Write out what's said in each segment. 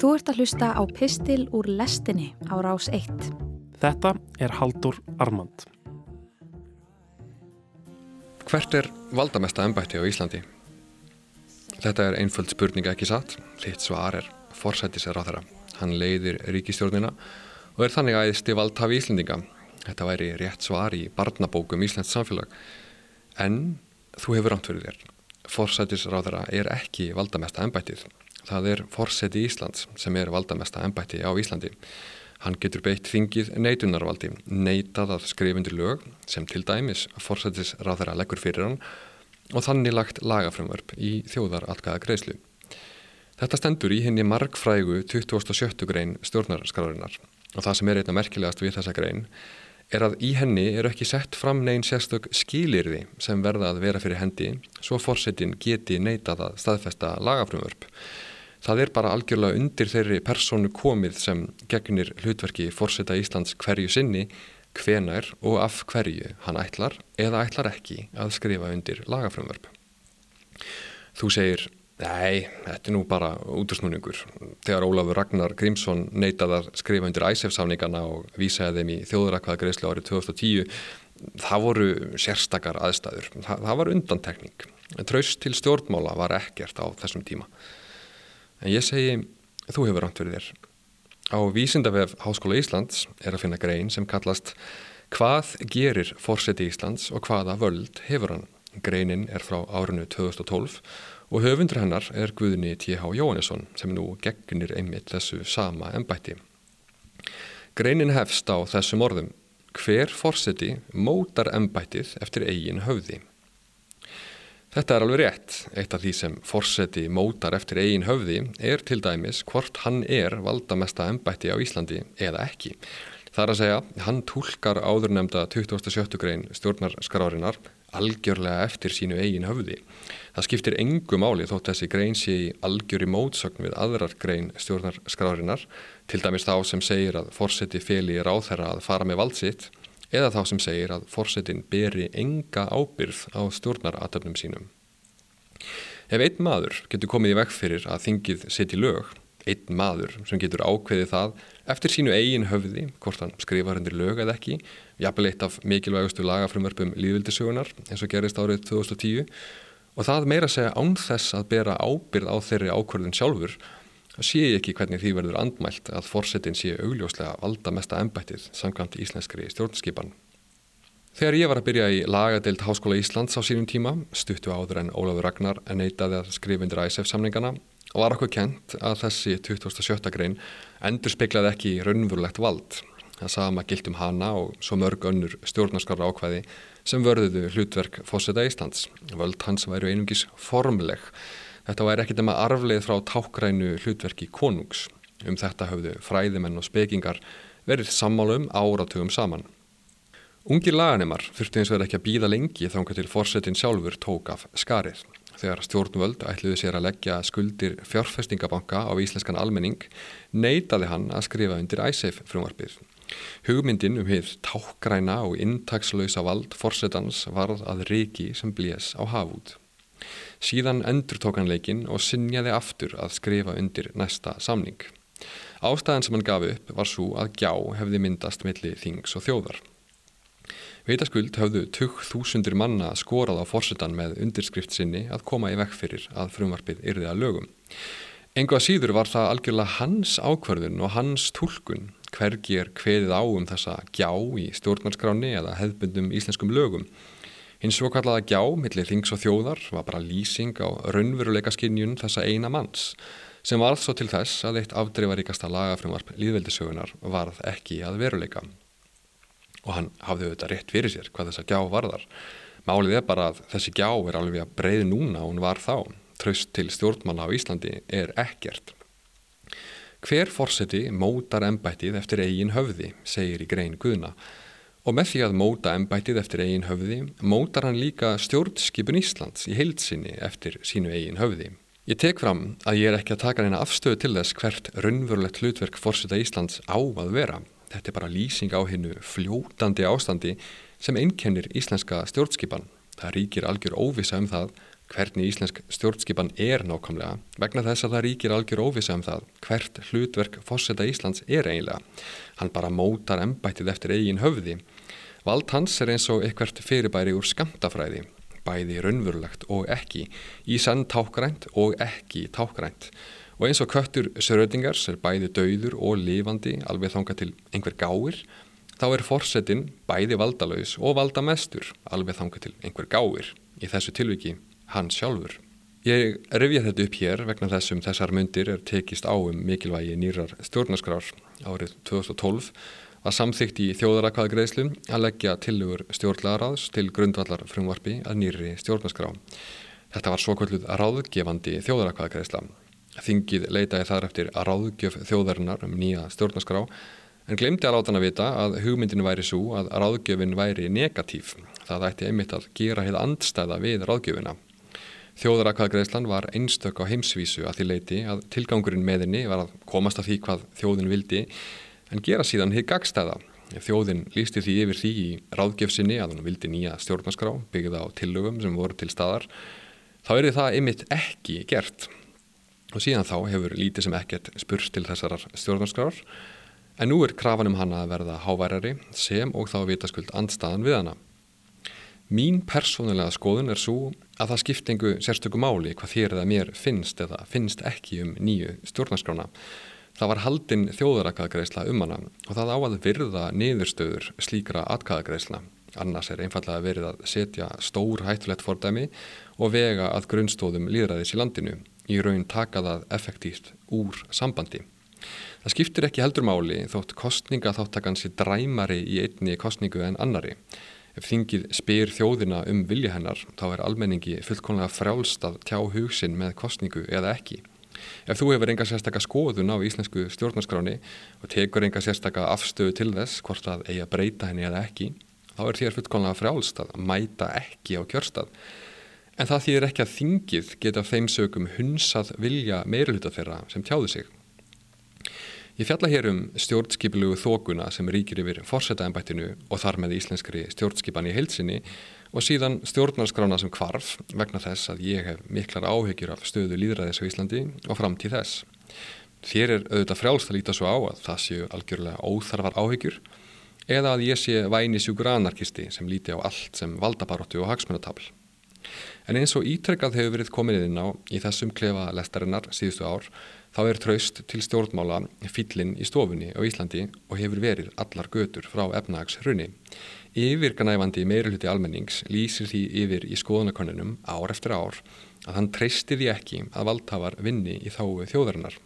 Þú ert að hlusta á Pistil úr lestinni á rás 1. Þetta er Haldur Armand. Hvert er valdamesta ennbætti á Íslandi? Þetta er einföld spurninga ekki satt. Þitt svar er forsættisar á þeirra. Hann leiðir ríkistjórnina og er þannig æðsti valdhafi Íslandinga. Þetta væri rétt svar í barnabókum Íslands samfélag. En þú hefur ránt fyrir þér. Forsættisar á þeirra er ekki valdamesta ennbættið. Það er forseti Íslands sem er valdamesta ennbætti á Íslandi. Hann getur beitt þingið neitunarvaldi, neitað að skrifundir lög sem til dæmis forsetis ráðara leggur fyrir hann og þannig lagt lagafrömmörp í þjóðar allkaða greiðslu. Þetta stendur í henni margfrægu 27. grein stjórnarskrárinnar og það sem er einna merkilegast við þessa grein er að í henni eru ekki sett fram negin sérstök skilirði sem verða að vera fyrir hendi svo forsetin geti neitað að staðfesta lagafrömmörp. Það er bara algjörlega undir þeirri personu komið sem gegnir hlutverki fórseta Íslands hverju sinni, hvenar og af hverju hann ætlar eða ætlar ekki að skrifa undir lagafrömmörp. Þú segir, nei, þetta er nú bara útursnúningur. Þegar Ólafur Ragnar Grímsson neitað að skrifa undir æsefsáningarna og vísaði þeim í þjóðurakvaða greiðslu árið 2010, það voru sérstakar aðstæður. Það, það var undantekning. Traust til stjórnmála var ekkert á þessum tíma. En ég segi, þú hefur ránt fyrir þér. Á vísindavef Háskóla Íslands er að finna grein sem kallast Hvað gerir fórseti Íslands og hvaða völd hefur hann? Greinin er frá árinu 2012 og höfundur hennar er Guðni T.H. Jóhannesson sem nú gegnir einmitt þessu sama ennbætti. Greinin hefst á þessum orðum Hver fórseti mótar ennbættið eftir eigin höfði? Þetta er alveg rétt. Eitt af því sem forseti mótar eftir eigin höfði er til dæmis hvort hann er valdamesta ennbætti á Íslandi eða ekki. Það er að segja, hann tólkar áðurnemda 27. grein stjórnarskrárinar algjörlega eftir sínu eigin höfði. Það skiptir engu máli þótt þessi grein sé í algjöri mótsögn við aðrar grein stjórnarskrárinar, til dæmis þá sem segir að forseti feli ráþæra að fara með valdsitt eða þá sem segir að forsetin beri enga ábyrð á stjórnaratöfnum sínum. Ef einn maður getur komið í vekk fyrir að þingið setji lög, einn maður sem getur ákveðið það eftir sínu eigin höfði, hvort hann skrifar undir lög eða ekki, jafnvel eitt af mikilvægustu lagafrumörpum líðvildisögunar eins og gerist árið 2010 og það meira segja án þess að bera ábyrð á þeirri ákvörðun sjálfur sé ég ekki hvernig því verður andmælt að forsetin sé augljóslega valda mesta ennbættið samkvæmt íslenskri stjórnskipan. Þegar ég var að byrja í lagadeild Háskóla Íslands á sínum tíma, stuttu áður en Ólafur Ragnar neitaði að skrifundir ISF samningana og var okkur kent að þessi 2017 grein endur speiklaði ekki raunverulegt vald. Það sama gilt um hana og svo mörg önnur stjórnarskara ákvæði sem vörðuðu hlutverk fóseta Íslands. Völd hans væru einungis formleg Þetta væri ekkit um að arfleið frá tákgrænu hlutverki konungs. Um þetta höfðu fræðimenn og spekingar verið sammálum áratugum saman. Ungir laganemar þurfti eins og verið ekki að býða lengi þángar til forsetin sjálfur tók af skarið. Þegar stjórnvöld ætluði sér að leggja skuldir fjárfestingabanka á íslenskan almenning, neitaði hann að skrifa undir æsef frumvarpið. Hugmyndin um heið tákgræna og intakslausa vald forsetans varð að reiki sem blés á hafút. Síðan endur tók hann leikin og sinjaði aftur að skrifa undir næsta samning. Ástæðan sem hann gaf upp var svo að gjá hefði myndast milli þings og þjóðar. Veitaskuld höfðu 20.000 manna skorað á fórsetan með undirskrift sinni að koma í vekk fyrir að frumvarpið yrði að lögum. Engu að síður var það algjörlega hans ákverðun og hans tólkun hvergi er hveðið á um þessa gjá í stjórnarskráni eða hefðbundum íslenskum lögum Hins svo kallaða gjá, millir þings og þjóðar, var bara lýsing á raunveruleika skinnjun þessa eina manns sem varð svo til þess að eitt afdreifaríkasta lagafrumvarp líðveldisögunar varð ekki að veruleika. Og hann hafði auðvitað rétt fyrir sér hvað þessa gjá varðar. Málið er bara að þessi gjá er alveg að breið núna og hún var þá. Traust til stjórnmanna á Íslandi er ekkert. Hver fórseti mótar ennbættið eftir eigin höfði, segir í grein Guðna, Og með því að móta ennbættið eftir eigin höfði, mótar hann líka stjórnskipun Íslands í heilsinni eftir sínu eigin höfði. Ég tek fram að ég er ekki að taka neina afstöðu til þess hvert raunverulegt hlutverk fórseta Íslands á að vera. Þetta er bara lýsing á hennu fljótandi ástandi sem einkennir íslenska stjórnskipan. Það ríkir algjör óvisa um það hvernig íslensk stjórnskipan er nákvæmlega vegna þess að það ríkir algjör óvisa um það hvert hlutverk fórseta Íslands er eiginlega. Hann bara mótar embættið eftir eigin höfði. Vald hans er eins og eitthvert fyrirbæri úr skamtafræði, bæði raunverulegt og ekki, í sann tákgrænt og ekki tákgrænt. Og eins og köttur Sörödingars er bæði dauður og lifandi alveg þanga til einhver gáir, þá er fórsetin bæði valdalaus og valdamestur alveg þanga til einhver gáir, í þessu tilviki hann sjálfur. Ég revja þetta upp hér vegna þessum þessar myndir er tekist á um mikilvægi nýrar stjórnarskrár árið 2012 að samþygt í þjóðarakvaðgreðslu að leggja tilugur stjórnlaraðs til grundvallar frumvarfi að nýri stjórnarskrá. Þetta var svo kvölduð ráðgefandi þjóðarakvaðgreðsla. Þingið leitaði þar eftir að ráðgjöf þjóðarinnar um nýja stjórnarskrá en glemdi að láta hann að vita að hugmyndinu væri svo að ráðgjöfin væri negatív. Það ætti einmitt að gera heið andstæða við ráðgjöfina. Þjóðarakvaðgreðslan var einstök á heimsvísu að því leiti að tilgangurinn með henni var að komast að því hvað þjóðin vildi en gera síðan heið gagstæða. Þjóðin lísti því yfir því í ráðgjöfsinni að hann vildi nýja stjórnarskrá byggða á tillögum sem voru til staðar. Þá er það einmitt ekki gert og síðan þá hefur lítið sem ekkert spurst til þessarar stjórnarskrár en nú er krafan um hana að verða háværari sem og þá vitaskuld andstaðan við hana. Mín persónulega skoðun er svo að það skiptingu sérstöku máli hvað þér eða mér finnst eða finnst ekki um nýju stjórnarskrána. Það var haldinn þjóðarakkaðagreisla um hana og það á að virða niðurstöður slíkra atkkaðagreisla. Annars er einfallega verið að setja stór hættulegt fordæmi og vega að grunnstóðum líðræðis í landinu í raun taka það effektíft úr sambandi. Það skiptir ekki heldur máli þótt kostninga þáttakann sé dræmari í einni kostningu en annari. Ef þingið spyr þjóðina um vilja hennar þá er almenningi fullkonlega frjálst að tjá hugsin með kostningu eða ekki. Ef þú hefur enga sérstakka skoðun á íslensku stjórnarskráni og tekur enga sérstakka afstöðu til þess hvort að eiga breyta henni eða ekki, þá er þér fullkonlega frjálst að mæta ekki á kjörstað. En það þýðir ekki að þingið geta þeim sögum hunsað vilja meiruluta þeirra sem tjáðu sig. Ég fjalla hér um stjórnskipilugu þókuna sem ríkir yfir fórsetaembættinu og þar með íslenskri stjórnskipan í heilsinni og síðan stjórnarskrána sem kvarf vegna þess að ég hef miklar áhegjur af stöðu líðræðis á Íslandi og framtíð þess. Þér er auðvitað frjálst að líta svo á að það séu algjörlega óþarfar áhegjur eða að ég sé væni sjúkur anarkisti sem líti á allt sem valdabaróttu og hagsmunatabl. En eins og ítrekkað hefur verið komin inn á í þessum klefa lestarinnar síðustu ár þá er traust til stjórnmála fyllin í stofunni á Íslandi og hefur verið allar götur frá efnahagshrunni. Yfirganæfandi meiruluti almennings lýsir því yfir í skoðanakonunum ár eftir ár að hann treysti því ekki að valdhafar vinni í þáu þjóðarinnar.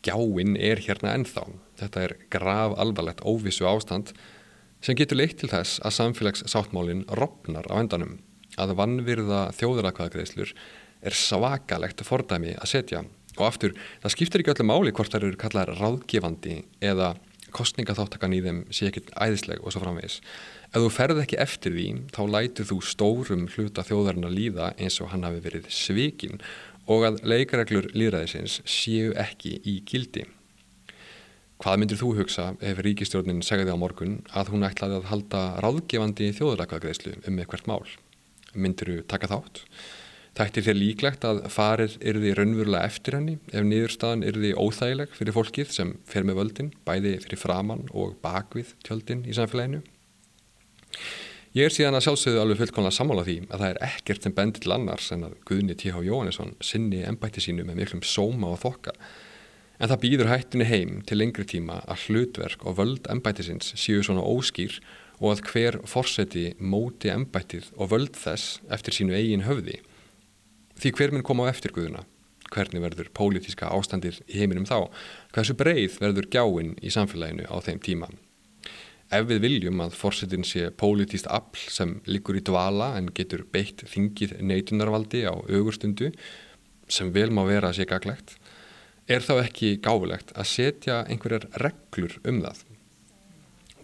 Gjáinn er hérna ennþá. Þetta er grav alvarlegt óvissu ástand sem getur leitt til þess að samfélagssáttmálinn ropnar á endanum. Að vannvirða þjóðarakvaðagreðslur er svakalegt fordæmi að setja og aftur, það skiptir ekki öllu máli hvort það eru kallar ráðgefandi eða kostningaþáttakan í þeim sé ekkit æðisleg og svo framvegis. Ef þú ferð ekki eftir því, þá lætur þú stórum hluta þjóðarinn að líða eins og hann hafi verið svikin og að leikareglur líðræðisins séu ekki í gildi. Hvað myndir þú hugsa ef ríkistjórnin segði á morgun að hún ætlaði að halda ráðgefandi þjóðarakvaðgreðslu um eitthvert mál? Myndir þú taka þátt? Þættir þér líklegt að farið yrði raunverulega eftir henni ef niðurstaðan yrði óþægileg fyrir fólkið sem fer með völdin, bæði fyrir framann og bakvið tjöldin í samfélaginu? Ég er síðan að sjálfsögðu alveg fullkonlega sammála því að það er ekkert sem bendir til annars en að Guðni T.H. Jóhannesson sinni ennbætti sínu með miklum sóma og þokka. En það býður hættinni heim til lengri tíma að hlutverk og völd ennbættisins séu svona óskýr og að hver forseti móti ennbættið og völd þess eftir sínu eigin höfði Því hver minn kom á eftir Guðuna? Hvernig verður pólitíska ástandir í heiminum þá? Hversu breið verður gjáinn í samfélaginu á þeim tíma? Ef við viljum að fórsetin sé pólitíst afl sem liggur í dvala en getur beitt þingið neitunarvaldi á augustundu sem vel má vera að sé gaglegt, er þá ekki gáfulegt að setja einhverjar reglur um það?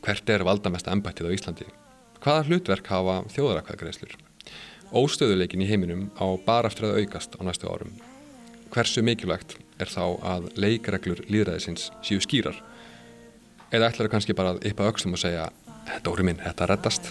Hvert er valdamesta embættið á Íslandi? Hvaða hlutverk hafa þjóðarakvæðgreislur? Óstöðuleikin í heiminum á bara eftir að aukast á næstu árum. Hversu mikilvægt er þá að leikreglur líðræðisins séu skýrar? Eða ætlar það kannski bara að yppa aukslum og segja Dóri minn, þetta reddast?